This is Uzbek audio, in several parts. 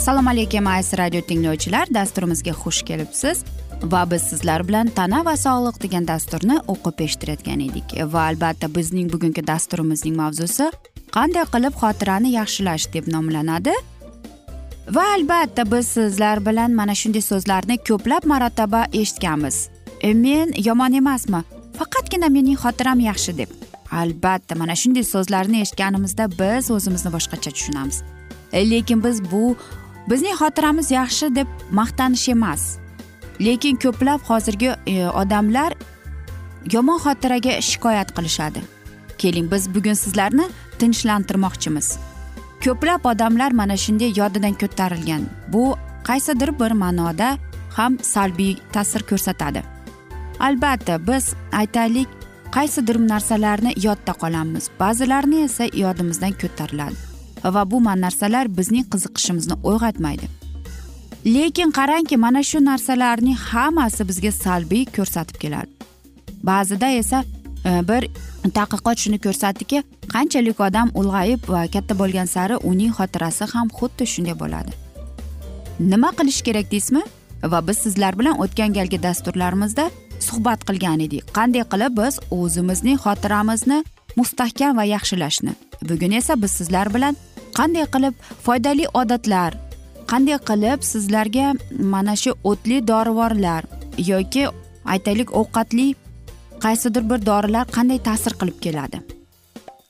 assalomu alaykum aziz radio tinglovchilar. Dasturimizga xush kelibsiz. Va biz sizlar bilan tana va sog'liq degan dasturni o'qib eshittirayotgan edik. Va albatta bizning bugungi dasturimizning mavzusi qanday qilib xotirani yaxshilash deb nomlanadi. Va albatta biz sizlar bilan mana shunday so'zlarni ko'plab marotaba eshitganmiz. E, men yomon emasmi? Faqatgina mening xotiram yaxshi deb. Albatta mana shunday so'zlarni eshitganimizda biz o'zimizni boshqacha tushunamiz. E, lekin biz bu bizning xotiramiz yaxshi deb maqtanish emas. Lekin ko'plab hozirgi e, odamlar yomon xotiraga shikoyat qilishadi. Keling biz bugun sizlarni tinchlantirmoqchimiz. Ko'plab odamlar mana shunday yodidan ko'tarilgan. Bu qaysidir bir ma'noda ham salbiy ta'sir ko'rsatadi. Albatta biz aytaylik qaysidir narsalarni yodda qolamiz. Ba'zilarini esa yodimizdan ko'tariladi. Va bu narsalar bizning qiziqishimizni uyg'otmaydi lekin qarangki mana shu narsalarning hammasi bizga salbiy ko'rsatib keladi. Ba'zida esa e, bir tadqiqot shuni ko'rsatdiki qanchalik odam ulg'ayib va katta bo'lgan sari uning xotirasi ham xuddi shunday bo'ladi. Nima qilish kerak deysizmi? Va biz sizlar bilan o'tgan galgi dasturlarimizda suhbat qilgan edik. Qanday qilib biz o'zimizning xotiramizni mustahkam va yaxshilashni bugun esa biz sizlar bilan qanday qilib foydali odatlar qanday qilib sizlarga mana shu o'tli dorivorlar yoki aytaylik ovqatli qaysidir bir dorilar qanday ta'sir qilib keladi?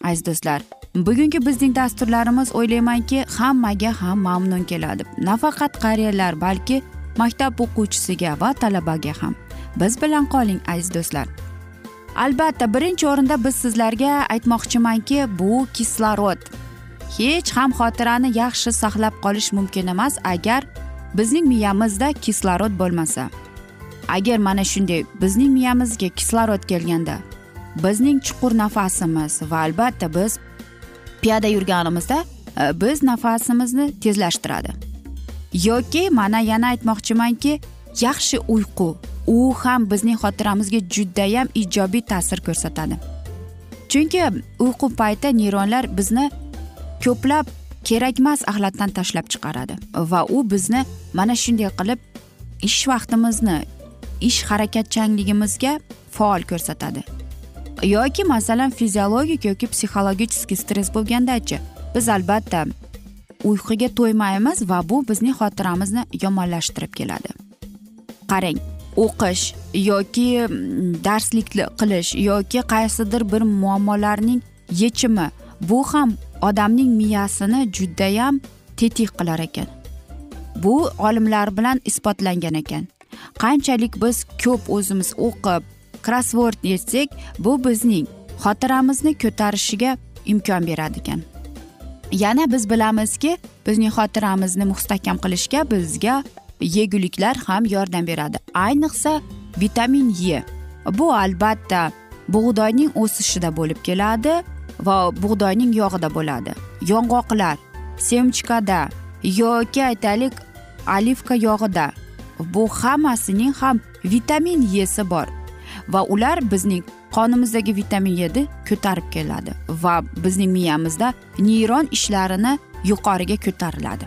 Aziz do'stlar bugungi bizning dasturlarimiz o'ylaymanki hammaga ham mamnun keladi. Nafaqat qariyalar balki maktab o'quvchisiga va talabaga ham. Biz bilan qoling aziz do'stlar. Albatta birinchi o'rinda biz sizlarga aytmoqchimanki bu kislorod. Hech ham xotirani yaxshi saqlab qolish mumkin emas agar bizning miyamizda kislorod bo'lmasa. Agar mana shunday bizning miyamizga kislorod kelganda bizning chuqur nafasimiz va albatta biz piyoda yurganimizda e, biz nafasimizni tezlashtiradi. Yoki mana yana aytmoqchimanki yaxshi uyqu u ham bizning xotiramizga judayam ijobiy ta'sir ko'rsatadi. Chunki uyqu payti neyronlar bizni ko'plab kerakmas axlatdan tashlab chiqaradi. Va u bizni mana shunday qilib ish vaqtimizni ish harakatchanligimizga faol ko'rsatadi. Yoki masalan fiziologik yoki psixologik stress bo'lgandachi biz albatta uyquga to'ymaymiz va bu bizning xotiramizni yomonlashtirib keladi. Qarang o'qish yoki mm, darslik qilish yoki qaysidir bir muammolarning yechimi bu ham odamning miyasini judayam tetik qilar ekan. Bu olimlar bilan isbotlangan ekan. Qanchalik biz ko'p o'zimiz o'qib krossvord yechsak bu bizning xotiramizni ko'tarishiga imkon beradi ekan. Yana biz bilamizki bizning xotiramizni mustahkam qilishga bizga yeguliklar ham yordam beradi. Ayniqsa vitamin e bu albatta bug'doyning o'sishida bo'lib keladi. Va bug'doyning yog'ida bo'ladi. Yong'oqlar semchkada yoki aytaylik olivka yog'ida. Bu hammasining ham vitamin esi bor va ular bizning qonimizdagi vitamin yni ko'tarib keladi va bizning miyamizda neyron ishlarini yuqoriga ko'tariladi.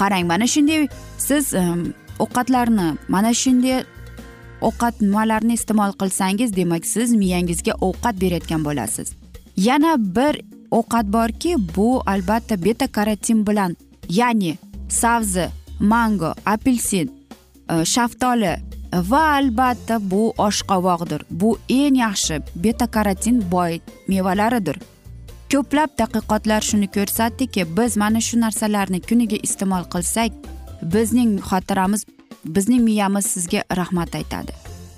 Qarang mana shunday siz ovqatlarni mana shunday ovqat nimalarni iste'mol qilsangiz demak siz miyangizga ovqat berayotgan bo'lasiz. Yana bir ovqat borki bu albatta beta karotin bilan ya'ni sabzi mango apelsin e, shaftoli va albatta bu oshqovoqdir. Bu eng yaxshi beta karotin boy mevalaridir. Ko'plab tadqiqotlar shuni ko'rsatdiki biz mana shu narsalarni kuniga iste'mol qilsak bizning xotiramiz bizning miyamiz sizga rahmat aytadi.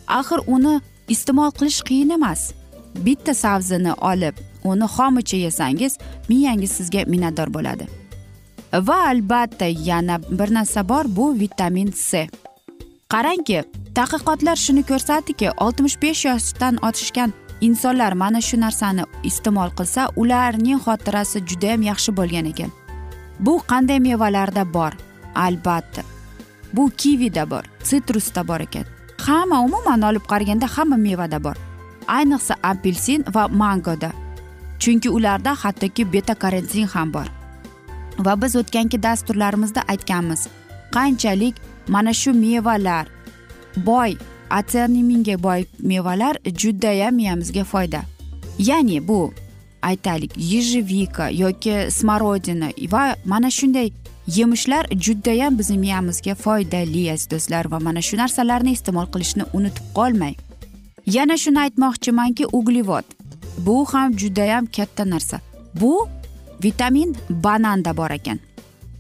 Axir uni iste'mol qilish qiyin emas. Bitta sabzini olib uni xomicha yesangiz miyangiz sizga minnatdor bo'ladi. Va albatta yana bir narsa bor bu vitamin c. Qarangki tadqiqotlar shuni ko'rsatdiki oltmish besh yoshdan oshgan insonlar mana shu narsani iste'mol qilsa ularning xotirasi judayam yaxshi bo'lgan ekan. Bu qanday mevalarda bor? Albatta bu kivida bor sitrusda bor ekan. Hamma umuman olib qaraganda hamma mevada bor. Ayniqsa apelsin va mangoda. Chunki ularda hattoki beta karotin ham bor. Va biz o'tgangi dasturlarimizda aytganmiz qanchalik mana shu mevalar boy atsaniminga boy mevalar judayam miyamizga foyda. Ya'ni bu aytaylik ежевика yoki smorodina va mana shunday yemishlar judayam bizni miyamizga foydali aziz do'stlar va mana shu narsalarni iste'mol qilishni unutib qolmang. Yana shuni aytmoqchimanki uglevod. Bu ham judayam katta narsa. Bu vitamin bananda bor ekan.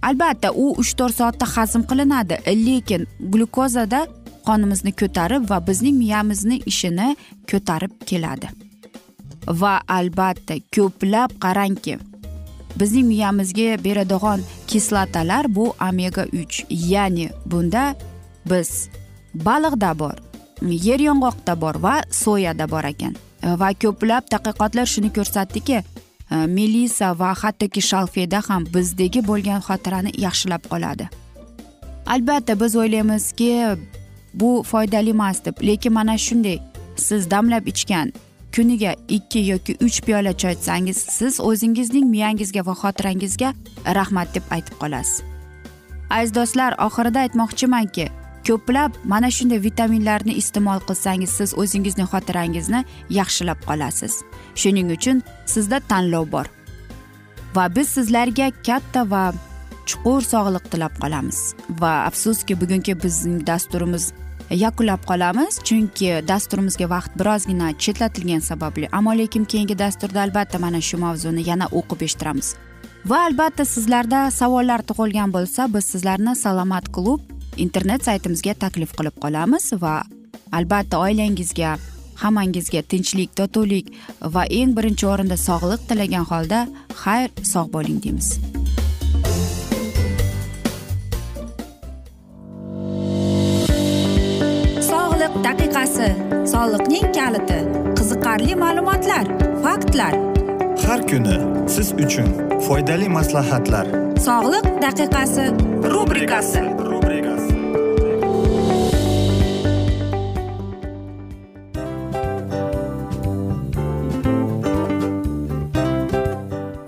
Albatta u uch to'rt soatda hazm qilinadi lekin glyukozada qonimizni ko'tarib va bizning miyamizni ishini ko'tarib keladi. Va albatta ko'plab qarangki bizning miyamizga beradigan kislotalar bu omega uch ya'ni bunda biz baliqda bor. Yer yong'oqda bor va soyada bor ekan. E, va ko'plab tadqiqotlar shuni ko'rsatdiki e, melisa va hattoki shalfeda ham bizdagi bo'lgan xotirani yaxshilab qoladi. Albatta biz o'ylaymizki bu foydali emas deb lekin mana shunday siz damlab ichgan kuniga ikki yoki uch piyola choy ichsangiz siz o'zingizning miyangizga va xotirangizga rahmat deb aytib qolasiz. Aziz do'stlar oxirida aytmoqchimanki ko'plab mana shunday vitaminlarni iste'mol qilsangiz siz o'zingizni xotirangizni yaxshilab qolasiz. Shuning uchun sizda tanlov bor. Va biz sizlarga katta va chuqur sog'liq tilab qolamiz. Va afsuski bugungi bizning dasturimiz yakunlab qolamiz chunki dasturimizga vaqt birozgina chetlatilgani sababli ammo lekin keyingi dasturda albatta mana shu mavzuni yana o'qib eshittiramiz. Va albatta sizlarda savollar tug'ilgan bo'lsa biz sizlarni salomat klub internet saytimizga taklif qilib qolamiz va albatta oilangizga hammangizga tinchlik totuvlik va eng birinchi o'rinda sog'lik tilagan holda xayr sog' bo'ling deymiz. Daqiqasi soliqning kaliti qiziqarli ma'lumotlar faktlar. Har kuni siz uchun foydali maslahatlar. Sog'liq daqiqasi rubrikasi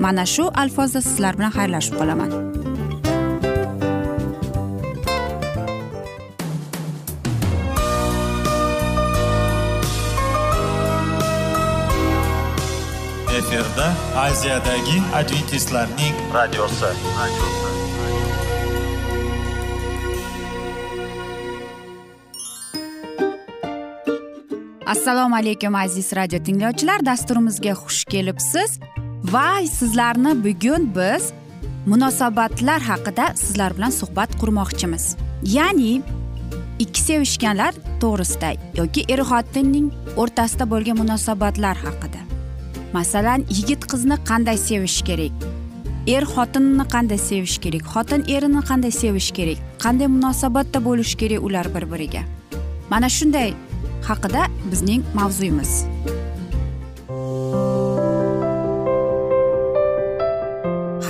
Mana shu alfozda sizlar bilan xayrlashib qolaman. Efirda aziyadagi adventistlarning radiosi. Assalomu alaykum aziz radio tinglovchilar. Dasturimizga xush kelibsiz va sizlarni bugun biz munosabatlar haqida sizlar bilan suhbat qurmoqchimiz. Ya'ni ikki sevishganlar to'g'risida yoki er xotinning o'rtasida bo'lgan munosabatlar haqida. Masalan yigit qizni qanday sevish kerak? Er xotinni qanday sevish kerak? Xotin erini qanday sevish kerak? Qanday munosabatda bo'lishi kerak ular bir biriga mana shunday haqida bizning mavzuyimiz.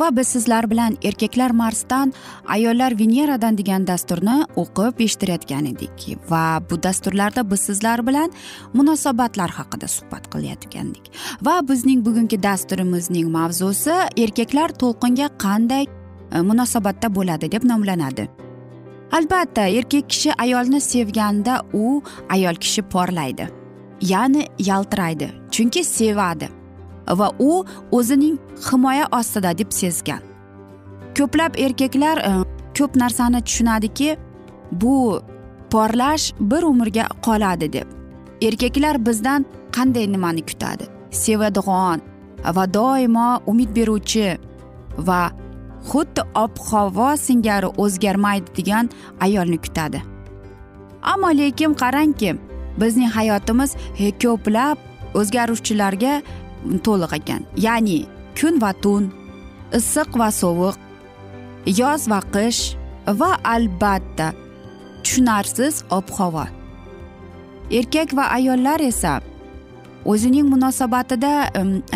Va biz sizlar bilan erkaklar marsdan ayollar veneradan degan dasturni o'qib eshittirayotgan edik va bu dasturlarda biz sizlar bilan munosabatlar haqida suhbat qilayotgandik. Va bizning bugungi dasturimizning mavzusi erkaklar to'lqinga qanday e, munosabatda bo'ladi deb nomlanadi. Albatta erkak kishi ayolni sevganda u ayol kishi porlaydi ya'ni yaltiraydi chunki sevadi. Va u o'zining himoya ostida deb sezgan. Ko'plab erkaklar e, ko'p narsani tushunadiki bu porlash bir umrga qoladi deb. Erkaklar bizdan qanday nimani kutadi? Sevadigan va doimo umid beruvchi va xuddi ob havo singari o'zgarmaydi degan ayolni kutadi. Ammo lekin qarangki bizning hayotimiz e, ko'plab o'zgaruvchilarga to'liq ekan. Ya'ni kun va tun issiq va sovuq yoz va qish va albatta tushunarsiz ob havo erkak va ayollar esa o'zining munosabatida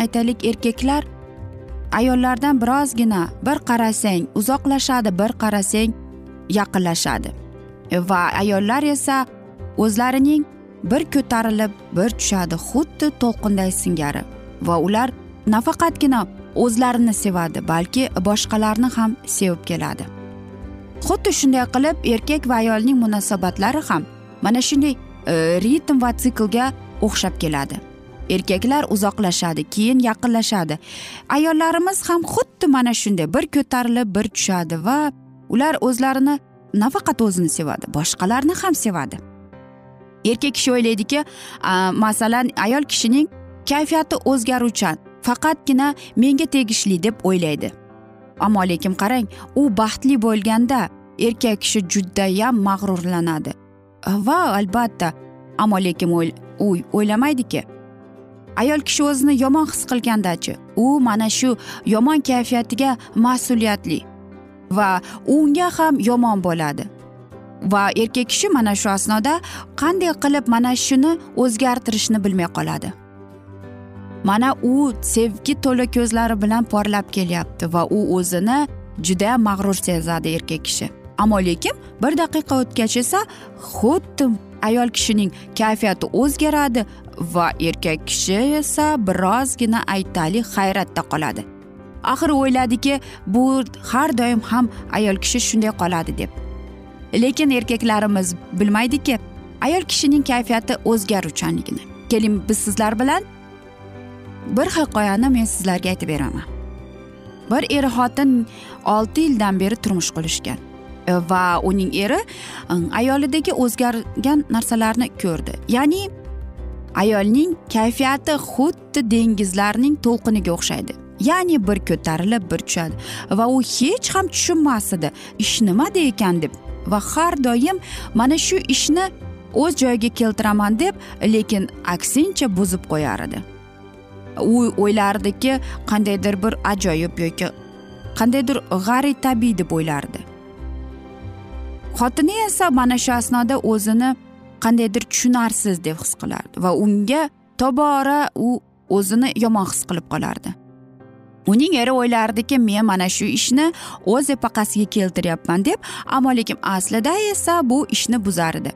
aytaylik erkaklar ayollardan birozgina bir qarasang uzoqlashadi bir qarasang yaqinlashadi. Va ayollar esa o'zlarining bir ko'tarilib bir tushadi xuddi to'lqinday singari. Va ular nafaqatgina o'zlarini sevadi balki boshqalarni ham sevib keladi. Xuddi shunday qilib erkak va ayolning munosabatlari ham mana shunday e, ritm va siklga o'xshab keladi. Erkaklar uzoqlashadi keyin yaqinlashadi. Ayollarimiz ham xuddi mana shunday bir ko'tarilib bir tushadi va ular o'zlarini nafaqat o'zini sevadi boshqalarni ham sevadi. Erkak kishi o'ylaydiki masalan ayol kishining kayfiyati o'zgaruvchan faqatgina menga tegishli deb o'ylaydi. Ammo lekin qarang u baxtli bo'lganda erkak kishi judayam mag'rurlanadi. Va albatta ammo lekin u o'ylamaydiki ayol kishi o'zini yomon his qilgandachi u mana shu yomon kayfiyatiga mas'uliyatli va unga ham yomon bo'ladi. Va erkak kishi mana shu asnoda qanday qilib mana shuni o'zgartirishni bilmay qoladi. Mana u sevgi to'la ko'zlari bilan porlab kelyapti va u o'zini juda mag'rur sezadi erkak kishi. Ammo lekin bir daqiqa o'tgach esa xuddi ayol kishining kayfiyati o'zgaradi va erkak kishi esa birozgina aytaylik hayratda qoladi. Axir o'yladiki bu har doim ham ayol kishi shunday qoladi deb. Lekin erkaklarimiz bilmaydiki ayol kishining kayfiyati o'zgaruvchanligini. Keling biz sizlar bilan bir hikoyani men sizlarga aytib beraman. Bir er xotin olti yildan beri turmush qurishgan va uning eri ayolidagi o'zgargan narsalarni ko'rdi. Ya'ni ayolning kayfiyati xuddi dengizlarning to'lqiniga o'xshaydi. Ya'ni bir ko'tarilib bir tushadi va u hech ham tushunmas edi ish nimada ekan deb va har doim mana shu ishni o'z joyiga keltiraman deb lekin aksincha buzib qo'yar edi. U o'ylardiki qandaydir bir ajoyib yoki qandaydir g'arit tabiiy deb o'ylardi. Xotini esa mana shu asnoda o'zini qandaydir tushunarsiz deb his qilardi va unga tobora u o'zini yomon his qilib qolardi. Uning eri o'ylardiki men mana shu ishni o'z epaqasiga keltiryapman deb ammo lekin aslida esa bu ishni buzar edi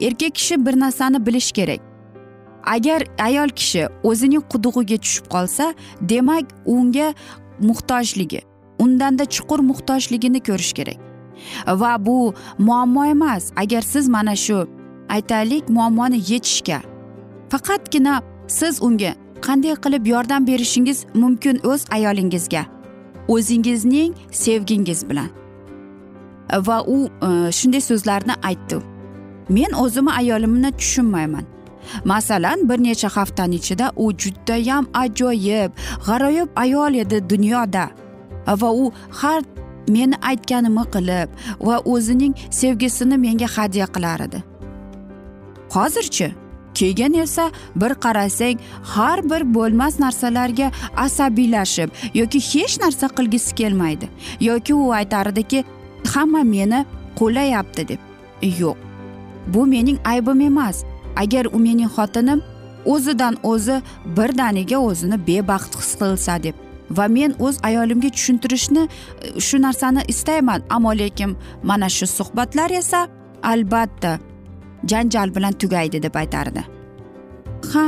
erkak kishi bir narsani bilish kerak. Agar ayol kishi o'zining qudug'iga tushib qolsa demak unga muhtojligi undanda chuqur muhtojligini ko'rish kerak. Va bu muammo emas. Agar siz mana shu aytaylik muammoni yechishga faqatgina siz unga qanday qilib yordam berishingiz mumkin o'z ayolingizga o'zingizning sevgingiz bilan. Va u e, shunday so'zlarni aytdi. Men o'zimni ayolimni tushunmayman. Masalan bir necha haftani ichida u judayam ajoyib g'aroyib ayol edi dunyoda. Va u har meni aytganimni qilib va o'zining sevgisini menga hadya qilar edi. Hozirchi keyin esa bir qarasang har bir bo'lmas narsalarga asabiylashib yoki hech narsa qilgisi kelmaydi. Yoki u aytar ediki hamma meni qo'llayapti deb. Yo'q bu mening aybim emas. Agar u mening xotinim o'zidan o'zi birdaniga o'zini bebaxt his qilsa deb va men o'z ayolimga tushuntirishni e, shu narsani istayman. Ammo lekin mana shu suhbatlar esa albatta janjal bilan tugaydi deb aytardi. Ha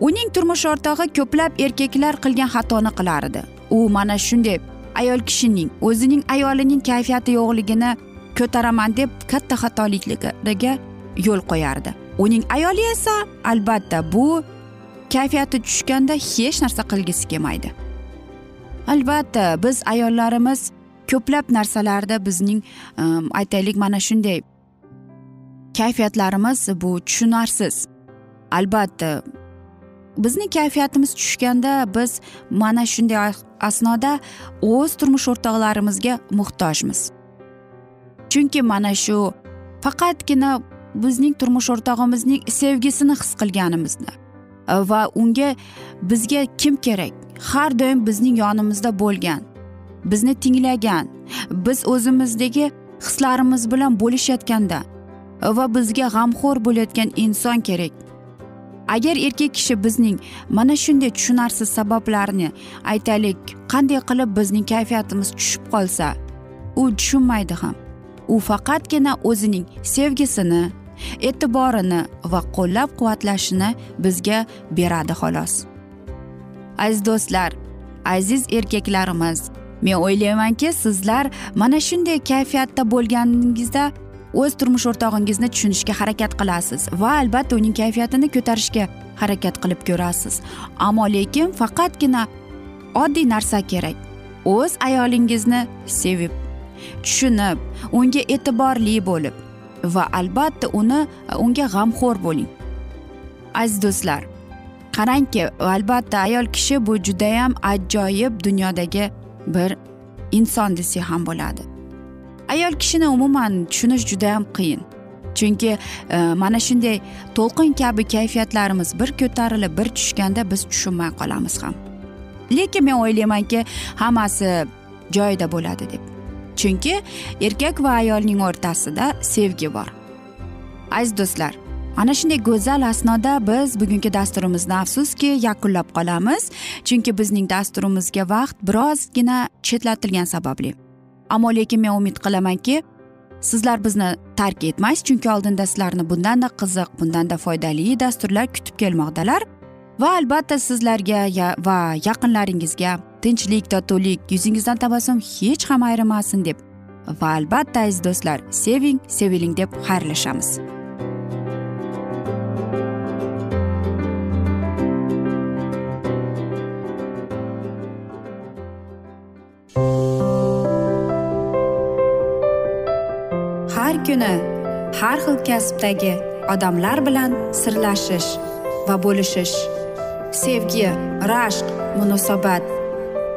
uning turmush o'rtog'i ko'plab erkaklar qilgan xatoni qilar edi u mana shunday ayol kishining o'zining ayolining kayfiyati yo'qligini ko'taraman deb katta xatoliklarga yo'l qo'yardi. Uning ayoli esa albatta bu kayfiyati tushganda hech narsa qilgisi kelmaydi. Albatta biz ayollarimiz ko'plab narsalarda bizning ehm, aytaylik mana shunday kayfiyatlarimiz bu tushunarsiz. Albatta bizning kayfiyatimiz tushganda biz mana shunday asnoda o'z turmush o'rtoqlarimizga muhtojmiz. Chunki mana shu faqatgina bizning turmush o'rtog'imizning sevgisini his qilganimizda. Va unga bizga kim kerak? Har doim bizning yonimizda bo'lgan bizni tinglagan biz o'zimizdagi hislarimiz bilan bo'lishayotganda va bizga g'amxo'r bo'layotgan inson kerak. Agar erkak kishi bizning mana shunday tushunarsiz sabablarni aytaylik qanday qilib bizning kayfiyatimiz tushib qolsa u tushunmaydi ham. U faqatgina o'zining sevgisini e'tiborini va qo'llab quvvatlashini bizga beradi xolos. Aziz do'stlar aziz erkaklarimiz men o'ylaymanki sizlar mana shunday kayfiyatda bo'lganingizda o'z turmush o'rtog'ingizni tushunishga harakat qilasiz va albatta uning kayfiyatini ko'tarishga harakat qilib ko'rasiz. Ammo lekin faqatgina oddiy narsa kerak o'z ayolingizni sevib tushunib unga e'tiborli bo'lib va albatta uni e, unga g'amxo'r bo'ling. Aziz do'stlar qarangki albatta ayol kishi bu judayam ajoyib dunyodagi bir inson desak ham bo'ladi. Ayol kishini umuman tushunish judayam qiyin. Chunki e, mana shunday to'lqin kabi kayfiyatlarimiz bir ko'tarilib bir tushganda biz tushunmay qolamiz ham. Lekin men o'ylaymanki hammasi joyida bo'ladi deb. Chunki erkak va ayolning o'rtasida sevgi bor. Aziz do'stlar ana shunday go'zal asnoda biz bugungi dasturimizni afsuski yakunlab qolamiz. Chunki bizning dasturimizga vaqt birozgina chetlatilgani sababli. Ammo lekin men umid qilamanki sizlar bizni tark etmaysiz chunki oldinda sizlarni bundanda qiziq bundanda foydali dasturlar kutib kelmoqdalar. Va albatta sizlarga va yaqinlaringizga tinchlik totuvlik yuzingizdan tabassum hech ham ayrimasin deb. Va albatta aziz do'stlar seving seviling deb xayrlashamiz. Har kuni har xil kasbdagi odamlar bilan sirlashish va bo'lishish. Sevgi rashq munosabat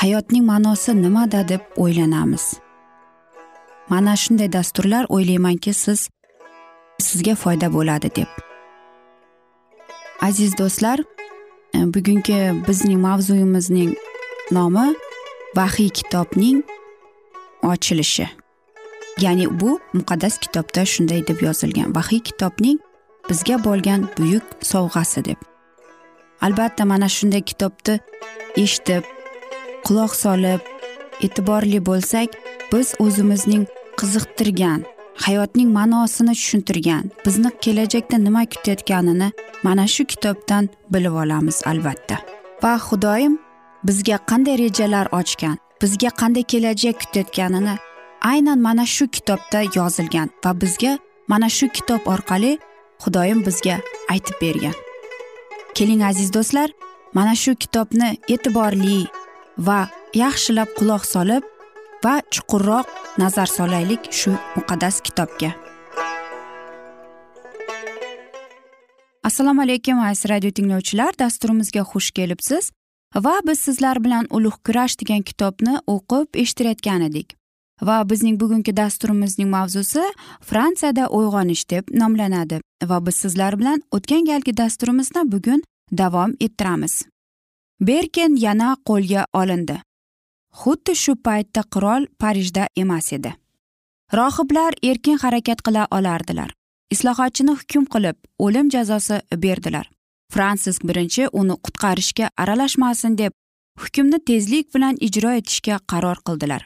hayotning ma'nosi nimada deb o'ylanamiz. Mana shunday dasturlar o'ylaymanki siz sizga foyda bo'ladi deb. Aziz do'stlar e, bugungi bizning mavzuyimizning nomi vahiy kitobning ochilishi. Ya'ni bu muqaddas kitobda shunday deb yozilgan. Vahiy kitobning bizga bo'lgan buyuk sovg'asi deb. Albatta mana shunday kitobni eshitib quloq solib e'tiborli bo'lsak biz o'zimizning qiziqtirgan hayotning ma'nosini tushuntirgan bizni kelajakda nima kutayotganini mana shu kitobdan bilib olamiz albatta. Va xudoyim bizga qanday rejalar ochgan bizga qanday kelajak kutayotganini aynan mana shu kitobda yozilgan va bizga mana shu kitob orqali xudoyim bizga aytib bergan. Keling aziz do'stlar mana shu kitobni e'tiborli va yaxshilab quloq solib va chuqurroq nazar solaylik shu muqaddas kitobga. Assalomu alaykum aziz radio tinglovchilar. Dasturimizga xush kelibsiz va biz sizlar bilan ulug' kurash degan kitobni o'qib eshittirayotgan edik. Va bizning bugungi dasturimizning mavzusi fransiyada uyg'onish deb nomlanadi va biz sizlar bilan o'tgan galgi dasturimizni bugun davom ettiramiz. Berken yana qo'lga olindi. Xuddi shu paytda qirol parijda emas edi. Rohiblar erkin harakat qila olardilar. Islohotchini hukm qilib o'lim jazosi berdilar. Fransisk birinchi uni qutqarishga aralashmasin deb hukmni tezlik bilan ijro etishga qaror qildilar.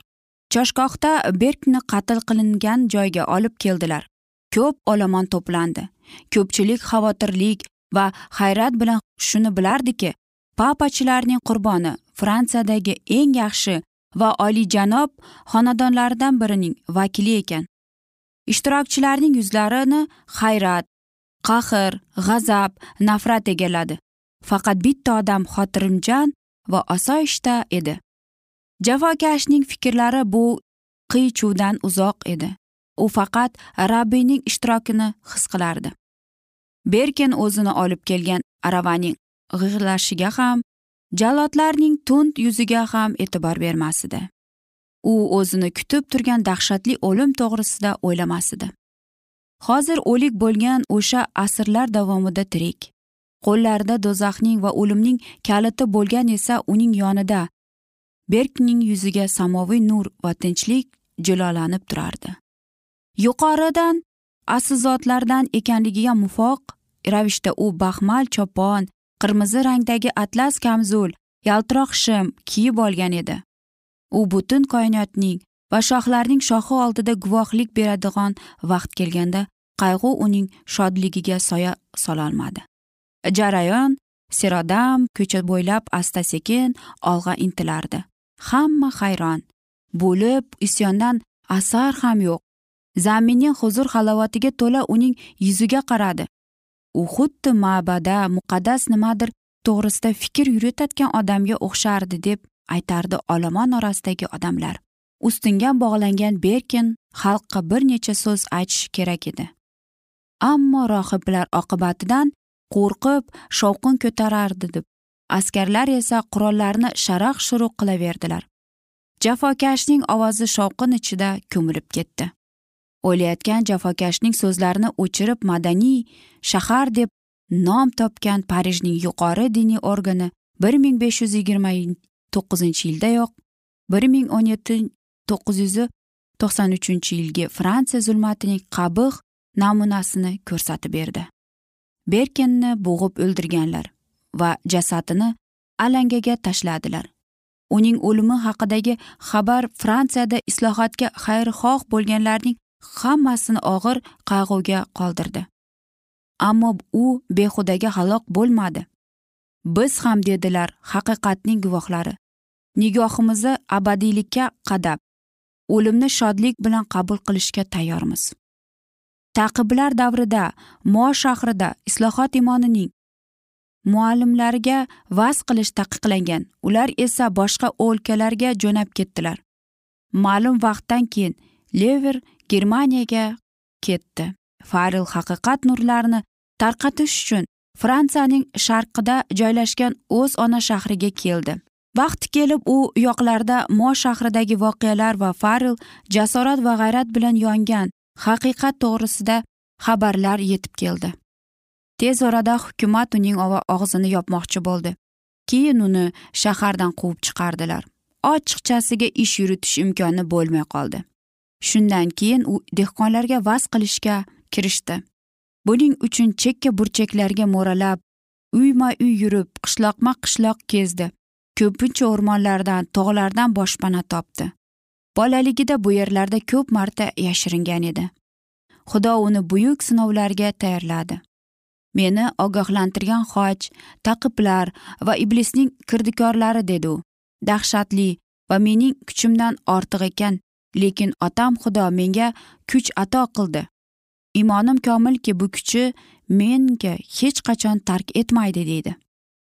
Choshgohda berkni qatl qilingan joyga olib keldilar. Ko'p olomon to'plandi. Ko'pchilik xavotirlik va hayrat bilan shuni bilardiki papachilarning qurboni fransiyadagi eng yaxshi va oliyjanob xonadonlardan birining vakili ekan. Ishtirokchilarning yuzlarini hayrat qahr g'azab nafrat egalladi. Faqat bitta odam xotirimjon va osoyishta edi. Jafokashning fikrlari bu qiy chuvdan uzoq edi. U faqat rabbiyning ishtirokini his qilardi. Berkin o'zini olib kelgan aravaning g'ig'lashiga ham jallodlarning tund yuziga ham e'tibor bermas edi. U o'zini kutib turgan dahshatli o'lim to'g'risida o'ylamas edi. Hozir o'lik bo'lgan o'sha asrlar davomida tirik. Qo'llarida do'zaxning va o'limning kaliti bo'lgan esa uning yonida berkning yuziga samoviy nur va tinchlik jilolanib turardi. Yuqoridan aslzotlardan ekanligiga muvofiq ravishda u baxmal chopon qirmizi rangdagi atlas kamzul yaltiroq shim kiyib olgan edi. U butun koinotning va shohlarning shohi oldida guvohlik beradigan vaqt kelganda qayg'u uning shodligiga soya sololmadi. Jarayon serodam ko'cha bo'ylab asta sekin olg'a intilardi. Hamma hayron bo'lib isyondan asar ham yo'q. Zaminning huzur halovatiga to'la uning yuziga qaradi. U xuddi ma'bada muqaddas nimadir to'g'risida fikr yuritayotgan odamga o'xshardi deb aytardi olomon orasidagi odamlar. Ustinga bog'langan berkin xalqqa bir necha so'z aytishi kerak edi. Ammo rohiblar oqibatidan qo'rqib shovqin ko'tarardi deb. Askarlar esa qurollarni sharaq shuruq qilaverdilar. Jafokashning ovozi shovqin ichida ko'milib ketdi. O'layotgan jafokashning so'zlarini o'chirib madaniy shahar deb nom topgan parijning yuqori diniy organi bir ming besh yuz yigirma to'qqizinchi yildayoq bir ming o'n yetti to'qqiz yuz to'qson uchinchi yilgi fransiya zulmatining qabih namunasini ko'rsatib berdi. Berkenni bo'g'ib o'ldirganlar va jasadini alangaga tashladilar. Uning o'limi haqidagi xabar fransiyada islohotga xayrixoh bo'lganlarning hammasini og'ir qayg'uga qoldirdi. Ammo u behudaga halok bo'lmadi. Biz ham dedilar haqiqatning guvohlari. Nigohimizni abadiylikka qadab o'limni shodlik bilan qabul qilishga tayyormiz. Taqiblar davrida mo shahrida islohot imonining muallimlariga vaz qilish taqiqlangan. Ular esa boshqa o'lkalarga jo'nab ketdilar. Ma'lum vaqtdan keyin lever germaniyaga ketdi. Farel haqiqat nurlarini tarqatish uchun fransiyaning sharqida joylashgan o'z ona shahriga keldi. Vaqti kelib u yoqlarda mo shahridagi voqealar va farel jasorat va g'ayrat bilan yongan haqiqat to'g'risida xabarlar yetib keldi. Tez orada hukumat uning og'zini yopmoqchi bo'ldi. Keyin uni shahardan quvib chiqardilar. Ochiqchasiga ish yuritish imkoni bo'lmay qoldi. Shundan keyin u dehqonlarga vaz qilishga kirishdi. Buning uchun chekka burchaklarga mo'ralab uyma uy yurib qishloqma qishloq kezdi. Ko'pincha o'rmonlardan tog'lardan boshpana topdi. Bolaligida bu yerlarda ko'p marta yashiringan edi. Xudo uni buyuk sinovlarga tayyorladi. Meni ogohlantirgan xoch taqiblar va iblisning kirdikorlari dedi u. Dahshatli va mening kuchimdan ortiq ekan lekin otam xudo menga kuch ato qildi. Imonim komilki bu kuchi menga hech qachon tark etmaydi deydi.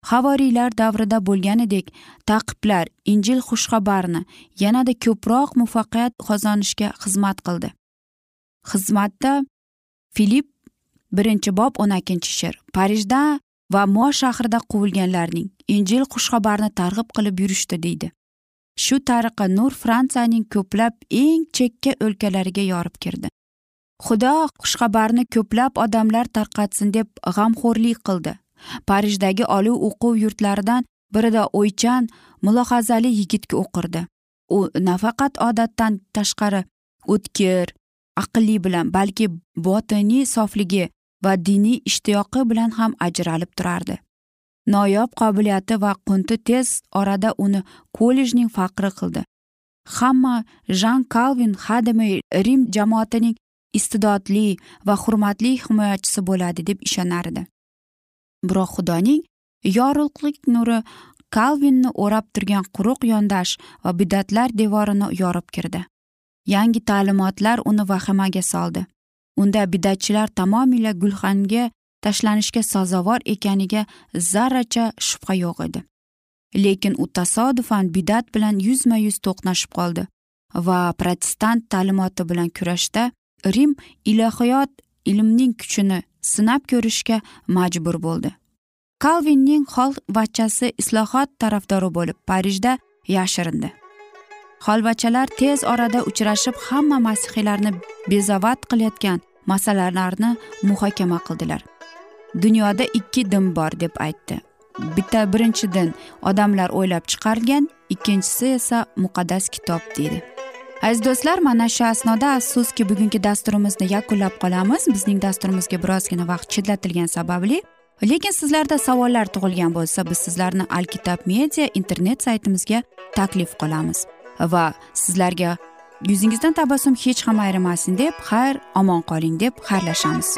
Havoriylar davrida bo'lganidek taqiblar injil xushxabarni yanada ko'proq muvaffaqiyat qozonishga xizmat qildi. Xizmatda filip birinchi bob o'n ikkinchi she'r parijda va mo shahrida quvilganlarning injil xushxabarni targ'ib qilib yurishdi deydi. Shu tariqa nur fransiyaning ko'plab eng chekka o'lkalariga yorib kirdi. Xudo xushxabarni ko'plab odamlar tarqatsin deb g'amxo'rlik qildi. Parijdagi oliy o'quv yurtlaridan birida o'ychan mulohazali yigitga o'qirdi. U nafaqat odatdan tashqari o'tkir aqlli bilan balki botiniy sofligi va diniy ishtiyoqi bilan ham ajralib turardi. Noyob qobiliyati va qunti tez orada uni kollejning faqri qildi. Hamma jan kalvin hademay rim jamoatining iste'dodli va hurmatli himoyachisi bo'ladi deb ishonardi. Biroq xudoning yorug'lik nuri kalvinni o'rab turgan quruq yondash va bidatlar devorini yorib kirdi. Yangi ta'limotlar uni vahimaga soldi. Unda bidatchilar tamomila gulxanga tashlanishga sazovor ekaniga zarracha shubha yo'q edi. Lekin u tasodifan bidat bilan yuzma yuz to'qnashib qoldi va protestant ta'limoti bilan kurashda rim ilohiyot ilmning kuchini sinab ko'rishga majbur bo'ldi. Kalvinning holvachchasi islohot tarafdori bo'lib parijda yashirindi. Holvachalar tez orada uchrashib hamma masihiylarni bezavat qilayotgan masalalarni muhokama qildilar. Dunyoda ikki din bor deb aytdi. Bitta birinchi din odamlar o'ylab chiqargan ikkinchisi esa muqaddas kitob deydi. Aziz do'stlar mana shu asnoda afsuski bugungi dasturimizni yakunlab qolamiz. Bizning dasturimizga birozgina vaqt chetlatilgani sababli. Lekin sizlarda savollar tug'ilgan bo'lsa biz sizlarni alkitab media internet saytimizga taklif qilamiz va sizlarga yuzingizdan tabassum hech ham ayrimasin deb xayr omon qoling deb xayrlashamiz.